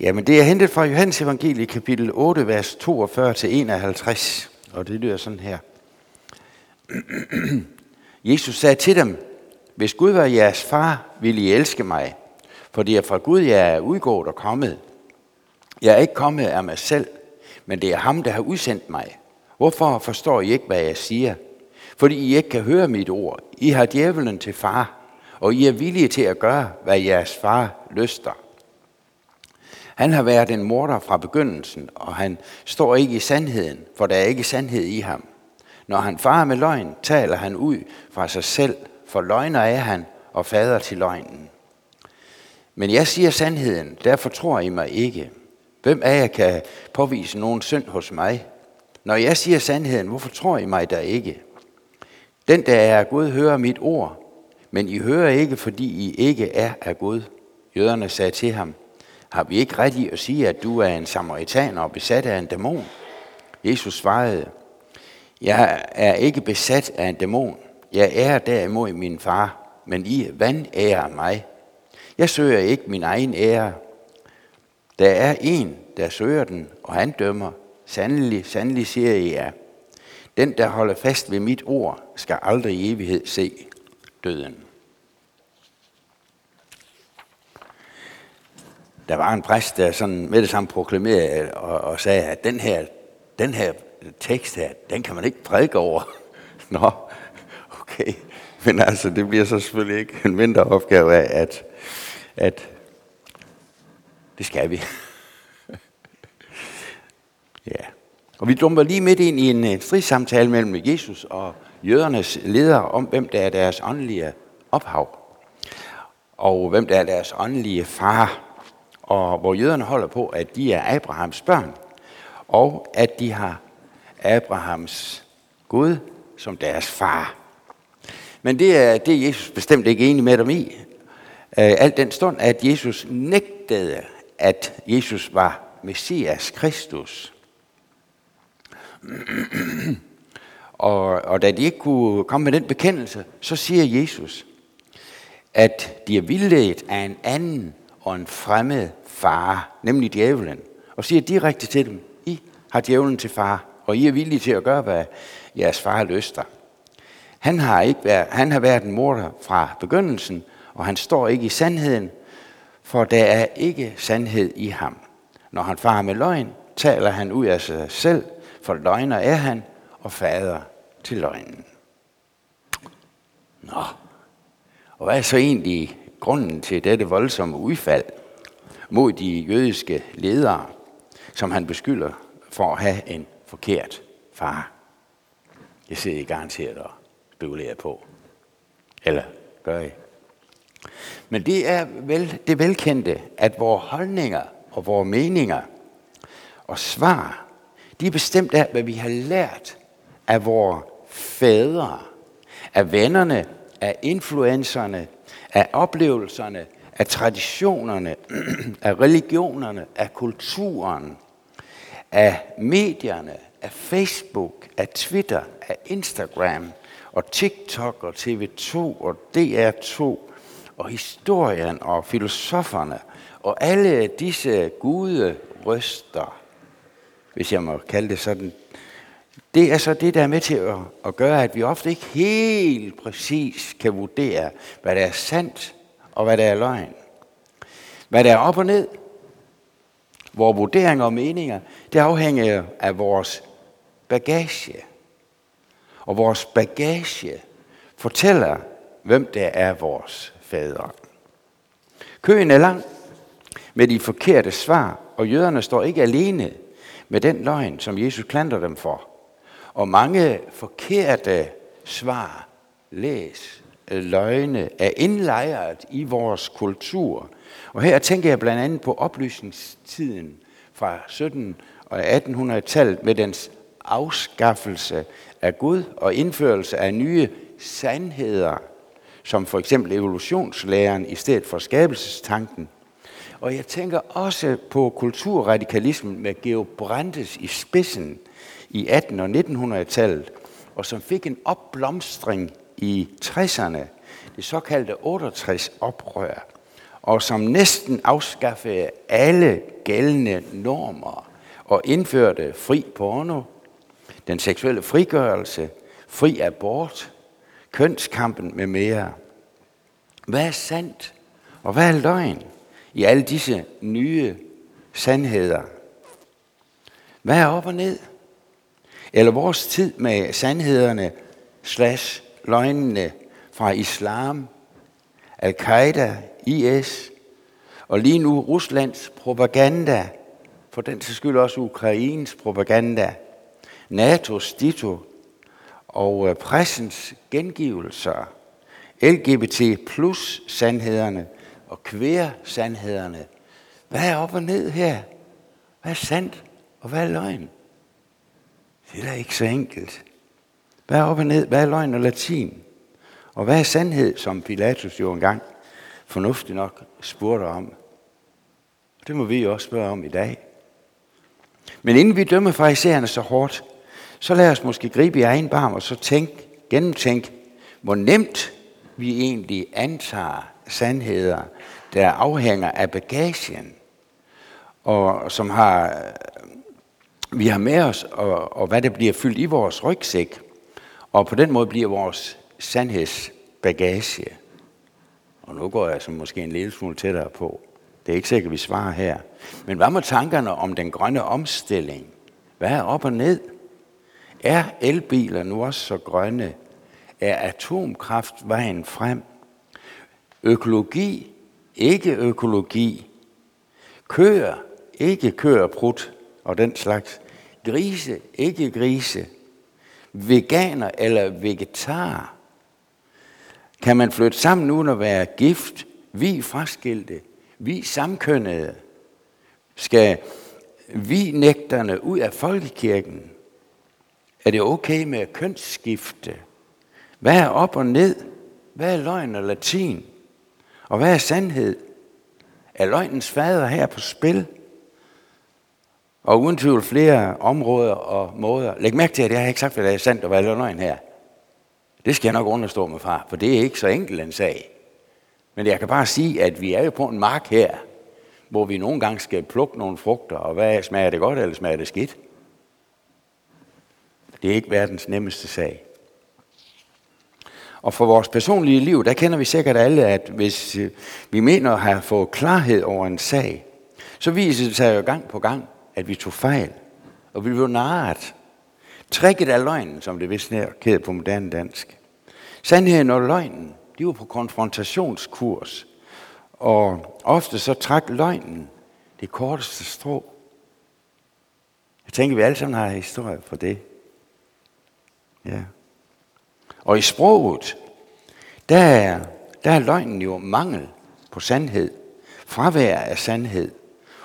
Jamen, det er hentet fra Johannes evangelie, kapitel 8, vers 42 til 51. Og det lyder sådan her. Jesus sagde til dem, hvis Gud var jeres far, ville I elske mig, for det er fra Gud, jeg er udgået og kommet. Jeg er ikke kommet af mig selv, men det er ham, der har udsendt mig. Hvorfor forstår I ikke, hvad jeg siger? Fordi I ikke kan høre mit ord. I har djævelen til far, og I er villige til at gøre, hvad jeres far lyster. Han har været en morder fra begyndelsen, og han står ikke i sandheden, for der er ikke sandhed i ham. Når han farer med løgn, taler han ud fra sig selv, for løgner er han og fader til løgnen. Men jeg siger sandheden, derfor tror I mig ikke. Hvem af jer kan påvise nogen synd hos mig? Når jeg siger sandheden, hvorfor tror I mig der ikke? Den, der er Gud, hører mit ord, men I hører ikke, fordi I ikke er af Gud. Jøderne sagde til ham, har vi ikke ret i at sige, at du er en samaritaner og besat af en dæmon? Jesus svarede, jeg er ikke besat af en dæmon. Jeg er derimod min far, men I ærer mig. Jeg søger ikke min egen ære. Der er en, der søger den, og han dømmer. Sandelig, sandelig siger jeg jer. Den, der holder fast ved mit ord, skal aldrig i evighed se døden. Der var en præst, der sådan med det samme proklamerede og, og sagde, at den her, den her tekst her, den kan man ikke prædike over. Nå, okay. Men altså, det bliver så selvfølgelig ikke en mindre opgave af, at, at det skal vi. ja. Og vi dumper lige midt ind i en stridssamtale mellem Jesus og jødernes ledere om, hvem der er deres åndelige ophav. Og hvem der er deres åndelige far. Og hvor jøderne holder på, at de er Abrahams børn. Og at de har Abrahams Gud som deres far. Men det er, det er Jesus bestemt ikke enig med dem i. Øh, Alt den stund, at Jesus nægtede, at Jesus var Messias Kristus. og, og da de ikke kunne komme med den bekendelse, så siger Jesus, at de er vildledt af en anden og en fremmed far, nemlig djævlen, og siger direkte til dem, I har djævlen til far, og I er villige til at gøre, hvad jeres far lyster. Han har, ikke været, han har været en morder fra begyndelsen, og han står ikke i sandheden, for der er ikke sandhed i ham. Når han farer med løgn, taler han ud af sig selv, for løgner er han, og fader til løgnen. Nå, og hvad er så egentlig grunden til dette voldsomme udfald mod de jødiske ledere, som han beskylder for at have en forkert far? Jeg sidder I garanteret og spekulerer på. Eller gør I? Men det er vel, det velkendte, at vores holdninger og vores meninger og svar, de er bestemt af, hvad vi har lært af vores fædre, af vennerne, af influencerne, af oplevelserne, af traditionerne, af religionerne, af kulturen, af medierne, af Facebook, af Twitter, af Instagram, og TikTok og TV2 og DR2 og historien og filosoferne og alle disse gude røster, hvis jeg må kalde det sådan, det er så det, der er med til at, at gøre, at vi ofte ikke helt præcis kan vurdere, hvad der er sandt og hvad der er løgn. Hvad der er op og ned. Vores vurderinger og meninger, det afhænger af vores bagage. Og vores bagage fortæller, hvem der er vores fader. Køen er lang med de forkerte svar, og jøderne står ikke alene med den løgn, som Jesus klandrer dem for. Og mange forkerte svar, læs, løgne, er indlejret i vores kultur. Og her tænker jeg blandt andet på oplysningstiden fra 17 og 1800-tallet med dens afskaffelse af Gud og indførelse af nye sandheder, som for eksempel evolutionslæren i stedet for skabelsestanken. Og jeg tænker også på kulturradikalismen med Georg Brandes i spidsen i 18- og 1900-tallet, og som fik en opblomstring i 60'erne, det såkaldte 68-oprør, og som næsten afskaffede alle gældende normer og indførte fri porno, den seksuelle frigørelse, fri abort, kønskampen med mere. Hvad er sandt, og hvad er løgn i alle disse nye sandheder? Hvad er op og ned? Eller vores tid med sandhederne slash løgnene fra islam, al-Qaida, IS, og lige nu Ruslands propaganda, for den til skyld også Ukraines propaganda, NATO's dito og øh, pressens gengivelser, LGBT plus sandhederne og queer sandhederne. Hvad er op og ned her? Hvad er sandt, og hvad er løgn? Det er da ikke så enkelt. Hvad er op og ned? Hvad er løgn og latin? Og hvad er sandhed, som Pilatus jo engang fornuftigt nok spurgte om? Det må vi jo også spørge om i dag. Men inden vi dømmer farisæerne så hårdt, så lad os måske gribe i egen barm og så tænk, gennemtænk, hvor nemt vi egentlig antager sandheder, der afhænger af bagagen, og som har, vi har med os, og, og hvad der bliver fyldt i vores rygsæk, og på den måde bliver vores sandhedsbagage. Og nu går jeg så måske en lille smule tættere på. Det er ikke sikkert, at vi svarer her. Men hvad med tankerne om den grønne omstilling? Hvad er op og ned? Er elbiler nu også så grønne? Er atomkraft vejen frem? Økologi, ikke økologi. Køer, ikke køer prut og den slags. Grise, ikke grise. Veganer eller vegetar. Kan man flytte sammen uden at være gift? Vi fraskilte vi samkønnede, skal vi nægterne ud af folkekirken? Er det okay med at kønsskifte? Hvad er op og ned? Hvad er løgn og latin? Og hvad er sandhed? Er løgnens fader her på spil? Og uden tvivl flere områder og måder. Læg mærke til, at jeg har ikke sagt, hvad der er sandt og hvad er løgn her. Det skal jeg nok understå mig fra, for det er ikke så enkelt en sag. Men jeg kan bare sige, at vi er jo på en mark her, hvor vi nogle gange skal plukke nogle frugter, og hvad smager det godt, eller smager det skidt? Det er ikke verdens nemmeste sag. Og for vores personlige liv, der kender vi sikkert alle, at hvis øh, vi mener at have fået klarhed over en sag, så viser det sig jo gang på gang, at vi tog fejl, og vi blev narret. Trækket af løgnen, som det vist er på moderne dansk. Sandheden og løgnen, de var på konfrontationskurs. Og ofte så trak løgnen det korteste strå. Jeg tænker, vi alle sammen har historie for det. Ja. Og i sproget, der er, der er løgnen jo mangel på sandhed. Fravær af sandhed.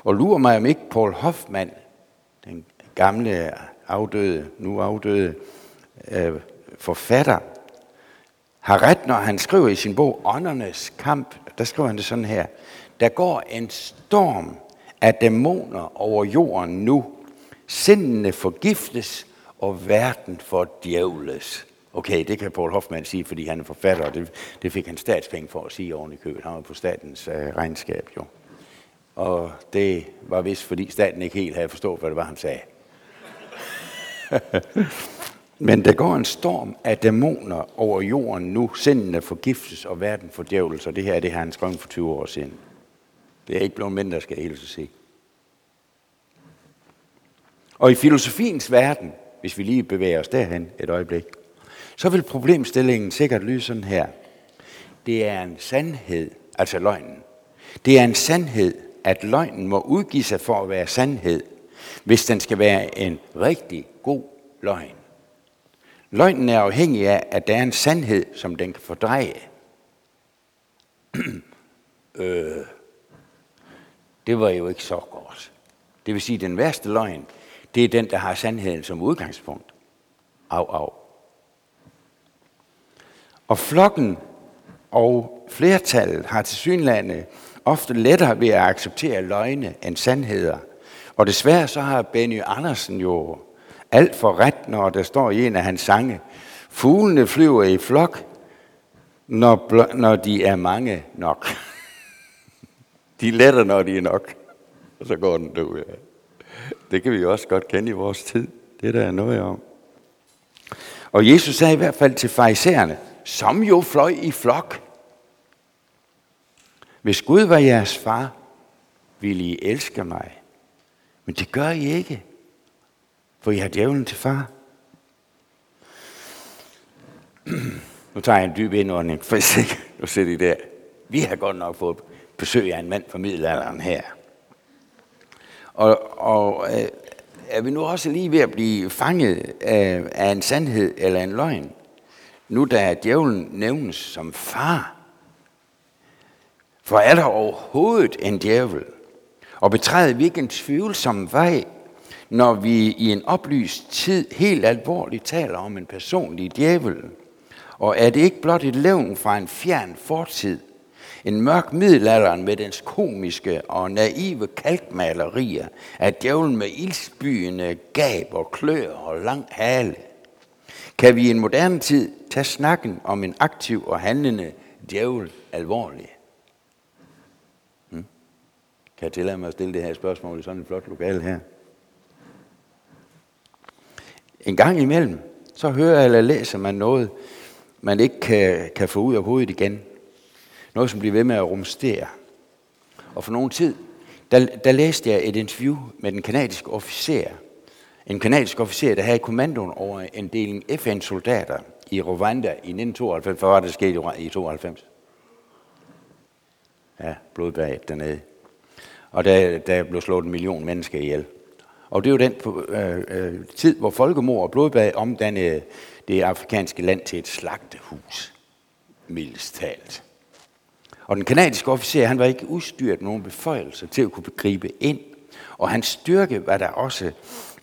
Og lurer mig om ikke Paul Hoffmann, den gamle afdøde, nu afdøde øh, forfatter, har ret, når han skriver i sin bog Åndernes kamp, der skriver han det sådan her. Der går en storm af dæmoner over jorden nu. Sindene forgiftes, og verden for djævles. Okay, det kan Paul Hoffmann sige, fordi han er forfatter, og det, det fik han statspenge for at sige oven i købet. Han var på statens øh, regnskab jo. Og det var vist, fordi staten ikke helt havde forstået, hvad det var, han sagde. Men der går en storm af dæmoner over jorden nu. Sindene forgiftes, og verden fordjævles. og det her det har han skrevet for 20 år siden. Det er ikke blevet mindre, skal jeg helt så sige. Og i filosofiens verden, hvis vi lige bevæger os derhen et øjeblik, så vil problemstillingen sikkert lyde sådan her. Det er en sandhed, altså løgnen. Det er en sandhed, at løgnen må udgive sig for at være sandhed, hvis den skal være en rigtig god løgn. Løgnen er afhængig af, at der er en sandhed, som den kan fordreje. øh, det var jo ikke så godt. Det vil sige, at den værste løgn, det er den, der har sandheden som udgangspunkt. Au, au. Og flokken og flertallet har til synlande ofte lettere ved at acceptere løgne end sandheder. Og desværre så har Benny Andersen jo alt for ret, når der står i en af hans sange. Fuglene flyver i flok, når, når de er mange nok. De letter, når de er nok. og så går den død. Ja. Det kan vi jo også godt kende i vores tid. Det der er noget om. Og Jesus sagde i hvert fald til farisæerne, som jo fløj i flok. Hvis Gud var jeres far, ville I elske mig. Men det gør I ikke, for I har djævlen til far. nu tager jeg en dyb indånding, for ikke, nu sidder I der. Vi har godt nok fået besøg af en mand fra middelalderen her. Og, og øh, er vi nu også lige ved at blive fanget af, af en sandhed eller en løgn? Nu da djævlen nævnes som far. For er der overhovedet en djævel? Og betræder vi ikke en tvivlsom vej, når vi i en oplyst tid helt alvorligt taler om en personlig djævel? Og er det ikke blot et levn fra en fjern fortid, en mørk middelalderen med dens komiske og naive kalkmalerier af djævlen med ildsbyende gab og klør og lang hale. Kan vi i en moderne tid tage snakken om en aktiv og handlende djævel alvorligt? Kan jeg tillade mig at stille det her spørgsmål i sådan et flot lokal her? En gang imellem, så hører eller læser man noget, man ikke kan, kan få ud af hovedet igen. Noget, som bliver ved med at rumstere. Og for nogen tid, der, der læste jeg et interview med den kanadiske officer. En kanadisk officer, der havde kommandoen over en deling FN-soldater i Rwanda i 1992. Hvad var det, der skete i 92? Ja, blodbadet dernede. Og der, der blev slået en million mennesker ihjel. Og det er jo den øh, øh, tid, hvor folkemord og blodbad omdannede det afrikanske land til et slagtehus, mildest talt. Og den kanadiske officer, han var ikke udstyret nogen beføjelser til at kunne gribe ind. Og hans styrke var der også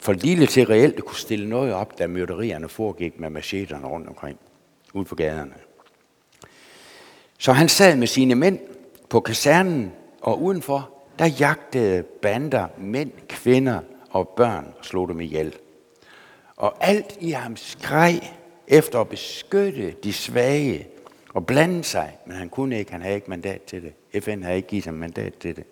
for lille til reelt at kunne stille noget op, da myrderierne foregik med macheterne rundt omkring, ude på gaderne. Så han sad med sine mænd på kasernen, og udenfor, der jagtede bander, mænd, kvinder og børn og slog dem ihjel. Og alt i ham skreg efter at beskytte de svage og blande sig, men han kunne ikke, han havde ikke mandat til det. FN havde ikke givet ham mandat til det.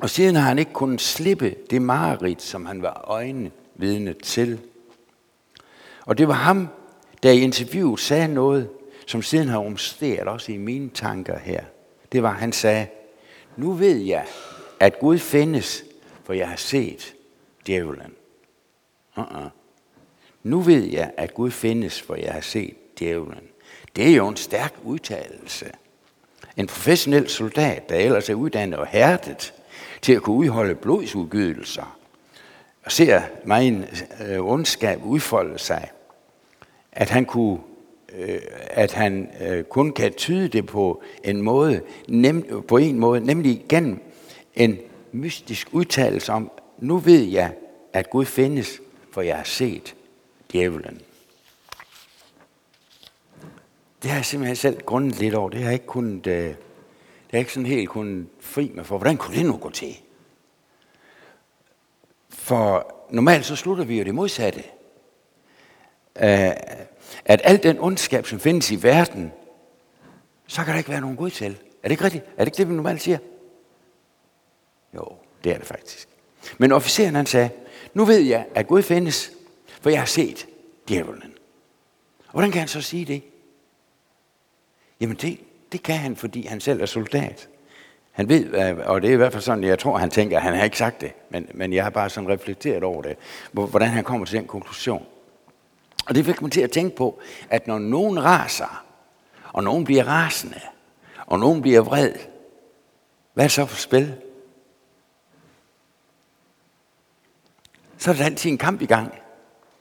Og siden har han ikke kunnet slippe det mareridt, som han var øjne vidne til. Og det var ham, der i interviewet sagde noget, som siden har rumsteret også i mine tanker her. Det var, han sagde, nu ved jeg, at Gud findes, for jeg har set djævlen. Uh-uh. Nu ved jeg, at Gud findes, for jeg har set djævlen. Det er jo en stærk udtalelse. En professionel soldat, der ellers er uddannet og hærdet til at kunne udholde blodsudgydelser, og ser en øh, ondskab udfolde sig, at han kunne øh, at han øh, kun kan tyde det på en måde, nem, på en måde, nemlig gennem en mystisk udtalelse om, nu ved jeg, at Gud findes, for jeg har set djævlen. Det har jeg simpelthen selv grundet lidt over. Det har jeg ikke kunnet, øh, det har ikke sådan helt kunnet fri mig for. Hvordan kunne det nu gå til? For normalt så slutter vi jo det modsatte. Øh, at al den ondskab, som findes i verden, så kan der ikke være nogen Gud til. Er det ikke rigtigt? Er det ikke det, vi normalt siger? Jo, det er det faktisk. Men officeren han sagde, nu ved jeg, at Gud findes, for jeg har set djævlen. Og hvordan kan han så sige det? Jamen det, det kan han, fordi han selv er soldat. Han ved, og det er i hvert fald sådan, jeg tror, han tænker, han har ikke sagt det, men, men jeg har bare sådan reflekteret over det, hvordan han kommer til den konklusion. Og det fik mig til at tænke på, at når nogen raser, og nogen bliver rasende, og nogen bliver vred, hvad er så for spil? Så er der altid en kamp i gang.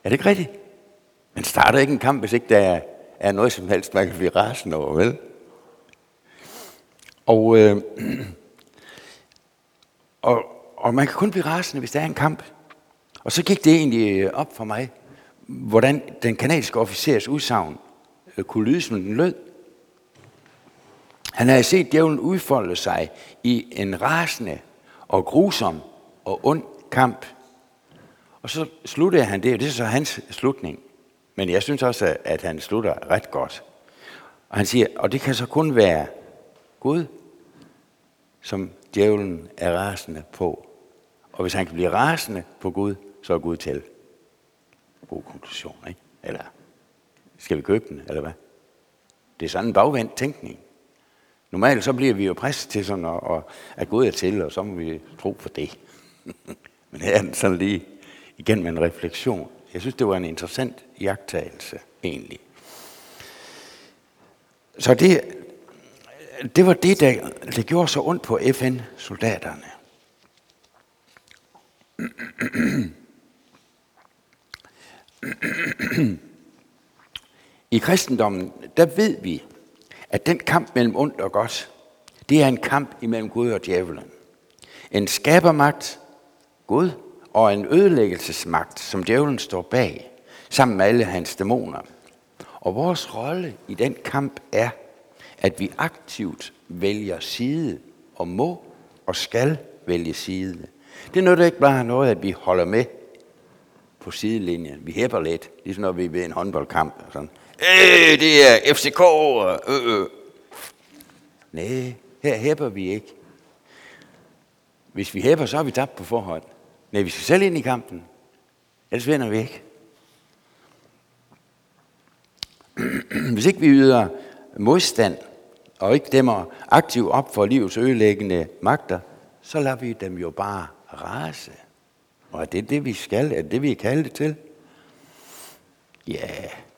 Er det ikke rigtigt? Man starter ikke en kamp, hvis ikke der er er noget som helst, man kan blive rasende over, vel? Og, øh, og, og man kan kun blive rasende, hvis der er en kamp. Og så gik det egentlig øh, op for mig, hvordan den kanadiske officers udsagn øh, kunne lyde, som den lød. Han havde set djævlen udfolde sig i en rasende og grusom og ond kamp. Og så sluttede han det, og det er så hans slutning. Men jeg synes også, at han slutter ret godt. Og han siger, og det kan så kun være Gud, som djævlen er rasende på. Og hvis han kan blive rasende på Gud, så er Gud til. God konklusion, ikke? Eller skal vi købe den, eller hvad? Det er sådan en bagvendt tænkning. Normalt så bliver vi jo præst til sådan at, at, at gå ud til, og så må vi tro på det. Men her er den sådan lige igen med en refleksion. Jeg synes, det var en interessant jagttagelse, egentlig. Så det, det var det, der, der gjorde så ondt på FN-soldaterne. I kristendommen, der ved vi, at den kamp mellem ondt og godt, det er en kamp imellem Gud og djævlen. En skabermagt, Gud, og en ødelæggelsesmagt, som djævlen står bag, sammen med alle hans dæmoner. Og vores rolle i den kamp er, at vi aktivt vælger side, og må og skal vælge side. Det er noget, der ikke bare noget, at vi holder med på sidelinjen. Vi hæpper lidt, ligesom når vi er ved en håndboldkamp. Og sådan. Øh, det er FCK. Øh, øh. Nej, her hæpper vi ikke. Hvis vi hæpper, så har vi tabt på forhånd. Nej, vi skal selv ind i kampen. Ellers vinder vi ikke. Hvis ikke vi yder modstand, og ikke dæmmer aktivt op for livets ødelæggende magter, så lader vi dem jo bare rase. Og er det det, vi skal? Er det det, vi er kaldet til? Ja,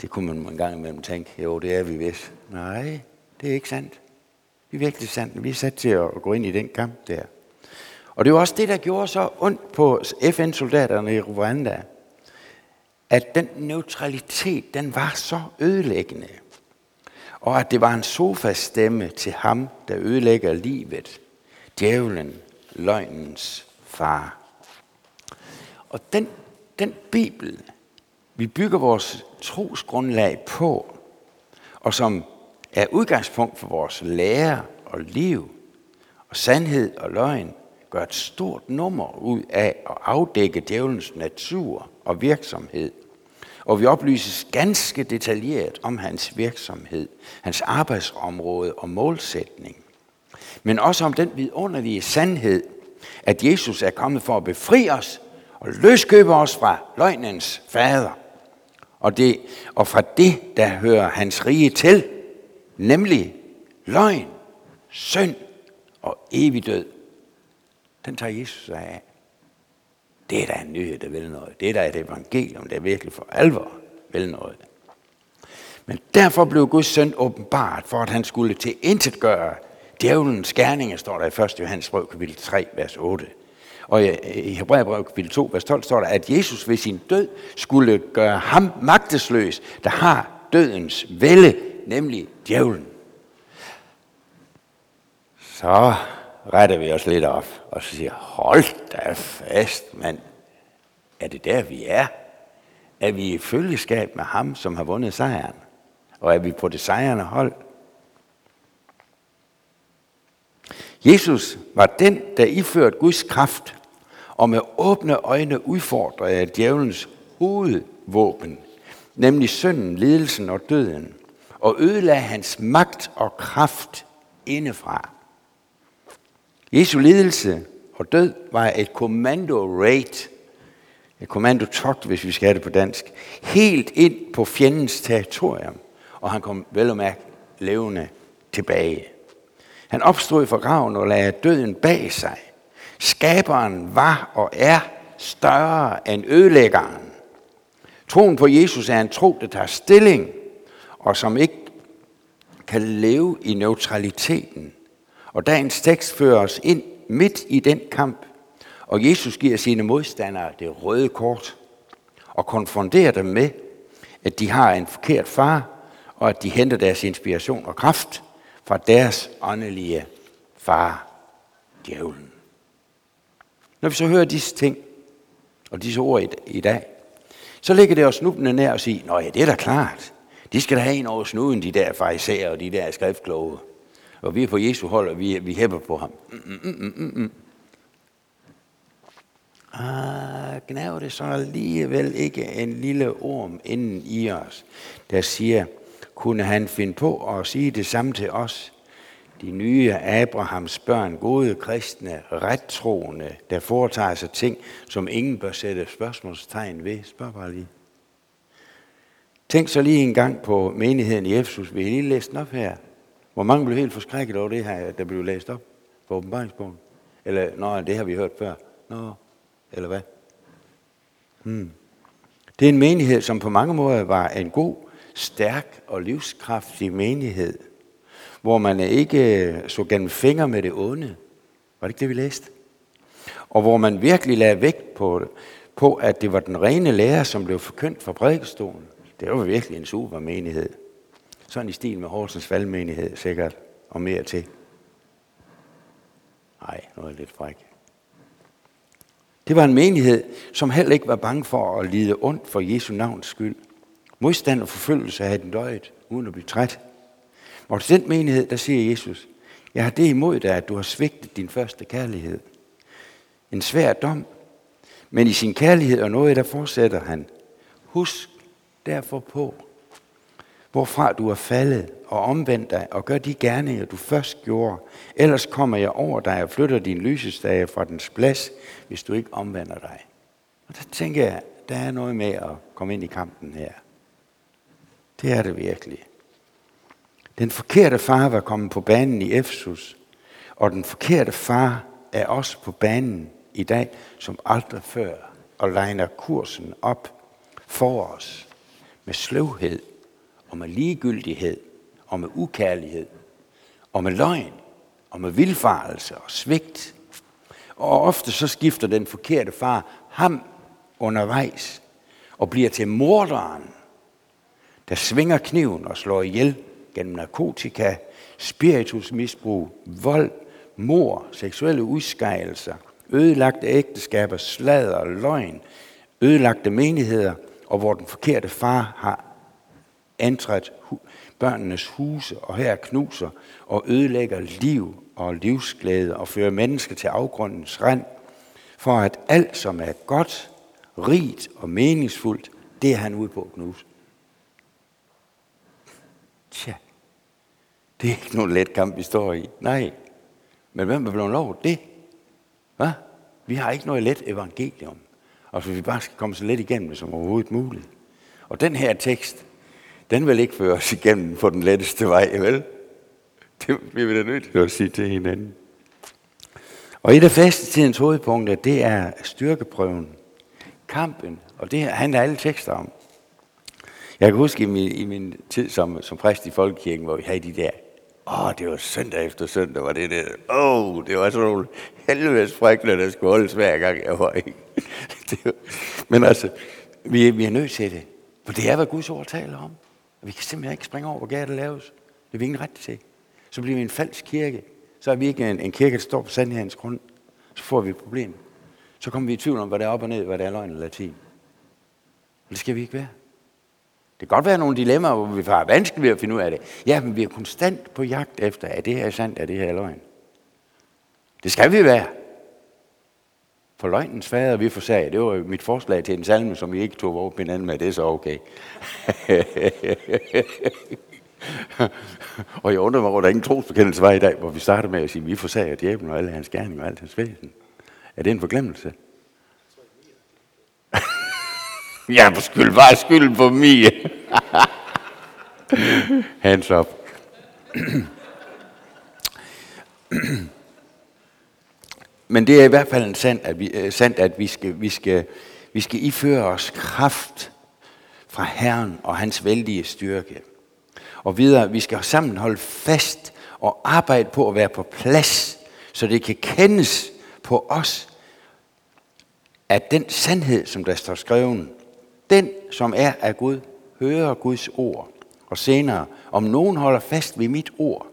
det kunne man en gang imellem tænke, jo, det er vi vist. Nej, det er ikke sandt. Det er virkelig sandt. Vi er sat til at gå ind i den kamp der. Og det var også det, der gjorde så ondt på FN-soldaterne i Rwanda, at den neutralitet, den var så ødelæggende. Og at det var en sofastemme til ham, der ødelægger livet. Djævlen, løgnens far. Og den, den Bibel, vi bygger vores trosgrundlag på, og som er udgangspunkt for vores lære og liv, og sandhed og løgn, gør et stort nummer ud af at afdække djævelens natur og virksomhed. Og vi oplyses ganske detaljeret om hans virksomhed, hans arbejdsområde og målsætning. Men også om den vidunderlige sandhed, at Jesus er kommet for at befri os og løskøbe os fra løgnens fader. Og, det, og fra det, der hører hans rige til, nemlig løgn, synd og evig død den tager Jesus sig af. Det er da en nyhed, der vil noget. Det er da et evangelium, der virkelig for alvor vil noget. Men derfor blev Guds søn åbenbart, for at han skulle til intet gøre djævelens gerninger, står der i 1. Johannes Rød, kapitel 3, vers 8. Og øh, i Hebræerbrevet kapitel 2, vers 12 står der, at Jesus ved sin død skulle gøre ham magtesløs, der har dødens vælde, nemlig djævlen. Så retter vi os lidt op og så siger, hold da fast, mand. Er det der, vi er? Er vi i følgeskab med ham, som har vundet sejren? Og er vi på det sejrende hold? Jesus var den, der iført Guds kraft, og med åbne øjne udfordrer jeg djævelens hovedvåben, nemlig synden, lidelsen og døden, og ødelagde hans magt og kraft indefra. Jesu lidelse og død var et kommando-raid, et kommando-togt, hvis vi skal have det på dansk, helt ind på fjendens territorium, og han kom vel og mærke levende tilbage. Han opstod fra graven og lagde døden bag sig. Skaberen var og er større end ødelæggeren. Troen på Jesus er en tro, der tager stilling, og som ikke kan leve i neutraliteten og dagens tekst fører os ind midt i den kamp, og Jesus giver sine modstandere det røde kort og konfronterer dem med, at de har en forkert far, og at de henter deres inspiration og kraft fra deres åndelige far, djævlen. Når vi så hører disse ting, og disse ord i dag, så ligger det os snubende nær og sige, nå ja, det er da klart. De skal da have en over snuden, de der fariserer og de der skriftkloge og vi er på Jesu hold, og vi, vi hæpper på ham. Mm, mm, mm, mm, mm. Ah, gnaver det så alligevel ikke en lille orm inden i os, der siger, kunne han finde på at sige det samme til os? De nye Abrahams børn, gode kristne, rettroende, der foretager sig ting, som ingen bør sætte spørgsmålstegn ved. Spørg bare lige. Tænk så lige en gang på menigheden i Efesus. Vi har lige læst den op her. Hvor mange blev helt forskrækket over det her, der blev læst op på åbenbaringsbogen? Eller, nå, det har vi hørt før. Nå, eller hvad? Hmm. Det er en menighed, som på mange måder var en god, stærk og livskraftig menighed, hvor man ikke øh, så gennem fingre med det onde. Var det ikke det, vi læste? Og hvor man virkelig lagde vægt på, på, at det var den rene lærer, som blev forkyndt fra prædikestolen. Det var virkelig en super menighed. Sådan i stil med Horsens valgmenighed sikkert, og mere til. Nej, nu noget lidt fræk. Det var en menighed, som heller ikke var bange for at lide ondt for Jesu navns skyld. Modstand og forfølgelse havde den døjet, uden at blive træt. Og til den menighed, der siger Jesus, jeg har det imod dig, at du har svigtet din første kærlighed. En svær dom, men i sin kærlighed og noget, der fortsætter han. Husk derfor på, hvorfra du er faldet, og omvend dig og gør de gerninger, du først gjorde. Ellers kommer jeg over dig og flytter din lysestage fra dens plads, hvis du ikke omvender dig. Og der tænker jeg, der er noget med at komme ind i kampen her. Det er det virkelig. Den forkerte far var kommet på banen i Efesus, og den forkerte far er også på banen i dag, som aldrig før, og legner kursen op for os med sløvhed og med ligegyldighed og med ukærlighed og med løgn og med vilfarelse og svigt. Og ofte så skifter den forkerte far ham undervejs og bliver til morderen, der svinger kniven og slår ihjel gennem narkotika, spiritusmisbrug, vold, mor, seksuelle udskejelser, ødelagte ægteskaber, sladder, løgn, ødelagte menigheder, og hvor den forkerte far har antræt børnenes huse og her knuser og ødelægger liv og livsglæde og fører mennesker til afgrundens rand, for at alt, som er godt, rigt og meningsfuldt, det er han ude på at knuse. Tja, det er ikke nogen let kamp, vi står i. Nej, men hvem er blevet lov det? Hvad? Vi har ikke noget let evangelium. Og så vi bare skal komme så let igennem det som overhovedet muligt. Og den her tekst, den vil ikke føre os igennem på den letteste vej, vel? Det bliver vi da nødt til at sige til hinanden. Og et af fastetidens hovedpunkter, det er styrkeprøven. Kampen, og det handler alle tekster om. Jeg kan huske i min, i min tid som, som præst i Folkekirken, hvor vi havde de der, åh, oh, det var søndag efter søndag, var det der, åh, oh, det var sådan nogle helvedes frækler, der skulle holdes hver gang, jeg var ikke. var, men altså, vi, vi er nødt til det, for det er, hvad Guds ord taler om. Og vi kan simpelthen ikke springe over, hvor galt det laves. Det er vi ingen ret til. Så bliver vi en falsk kirke. Så er vi ikke en, en kirke, der står på sandhedens grund. Så får vi et problem. Så kommer vi i tvivl om, hvad der er op og ned, hvad der er løgn eller latin. Og det skal vi ikke være. Det kan godt være nogle dilemmaer, hvor vi har vanskeligt ved at finde ud af det. Ja, men vi er konstant på jagt efter, er det her sandt, er det her løgn? Det skal vi være. For løgnens fader vi forsag. Det var mit forslag til en salme, som vi ikke tog over hinanden med. Det er så okay. og jeg undrer mig, hvor der ingen trosbekendelse var i dag, hvor vi startede med at sige, at vi forsager djævlen og alle hans gerninger og alt hans væsen. Er det en forglemmelse? Jeg er skyld, bare skylden på mig. Hands up. Men det er i hvert fald en sand, at vi, øh, sandt, at vi skal, vi, skal, vi skal iføre os kraft fra Herren og hans vældige styrke. Og videre, vi skal sammen holde fast og arbejde på at være på plads, så det kan kendes på os, at den sandhed, som der står skrevet, den, som er af Gud, hører Guds ord. Og senere, om nogen holder fast ved mit ord,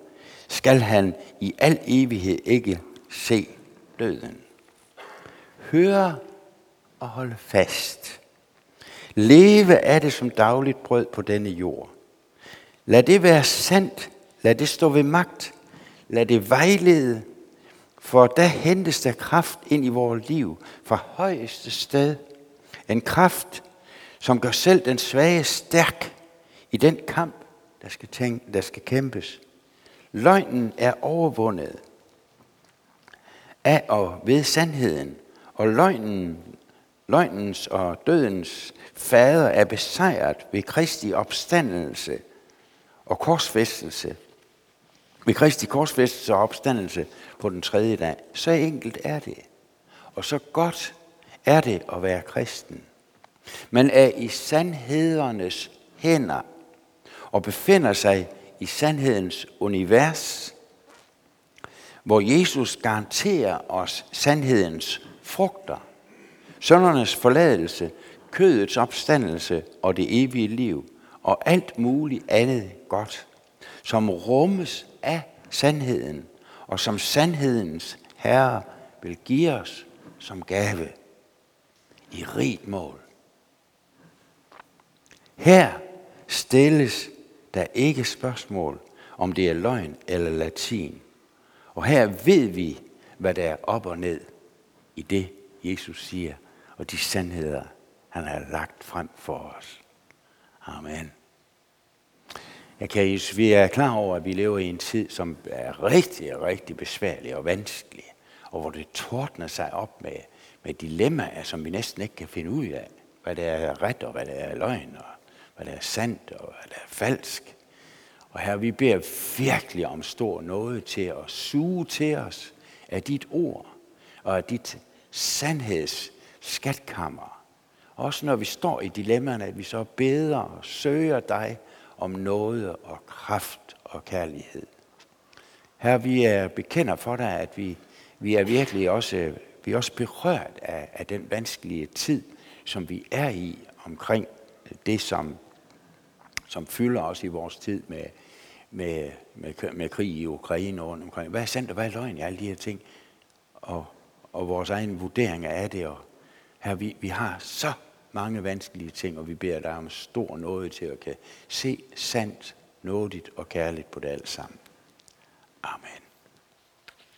skal han i al evighed ikke se døden. Høre og holde fast. Leve af det som dagligt brød på denne jord. Lad det være sandt. Lad det stå ved magt. Lad det vejlede. For der hentes der kraft ind i vores liv fra højeste sted. En kraft, som gør selv den svage stærk i den kamp, der skal, tænke, der skal kæmpes. Løgnen er overvundet af og ved sandheden, og løgnen, løgnens og dødens fader er besejret ved Kristi opstandelse og korsfæstelse. Ved Kristi korsfæstelse og opstandelse på den tredje dag. Så enkelt er det. Og så godt er det at være kristen. Man er i sandhedernes hænder og befinder sig i sandhedens univers, hvor Jesus garanterer os sandhedens frugter, søndernes forladelse, kødets opstandelse og det evige liv, og alt muligt andet godt, som rummes af sandheden, og som sandhedens Herre vil give os som gave i rigt mål. Her stilles der ikke spørgsmål, om det er løgn eller latin. Og her ved vi, hvad der er op og ned i det, Jesus siger, og de sandheder, han har lagt frem for os. Amen. Jeg kan, vi er klar over, at vi lever i en tid, som er rigtig, rigtig besværlig og vanskelig, og hvor det tordner sig op med, med dilemmaer, som vi næsten ikke kan finde ud af, hvad der er ret og hvad der er løgn, og hvad der er sandt og hvad der er falsk. Og her vi beder virkelig om stor noget til at suge til os af dit ord og af dit sandheds skatkammer. Også når vi står i dilemmaerne, at vi så beder og søger dig om noget og kraft og kærlighed. Her vi er bekender for dig, at vi, vi er virkelig også, vi er også berørt af, af den vanskelige tid, som vi er i omkring det, som, som fylder os i vores tid med, med, med, med krig i Ukraine og omkring. Hvad er sandt og hvad er løgn i alle de her ting? Og, og vores egen vurdering af det. Og her, vi, vi har så mange vanskelige ting, og vi beder dig om stor noget til at kan se sandt, nådigt og kærligt på det alt sammen. Amen.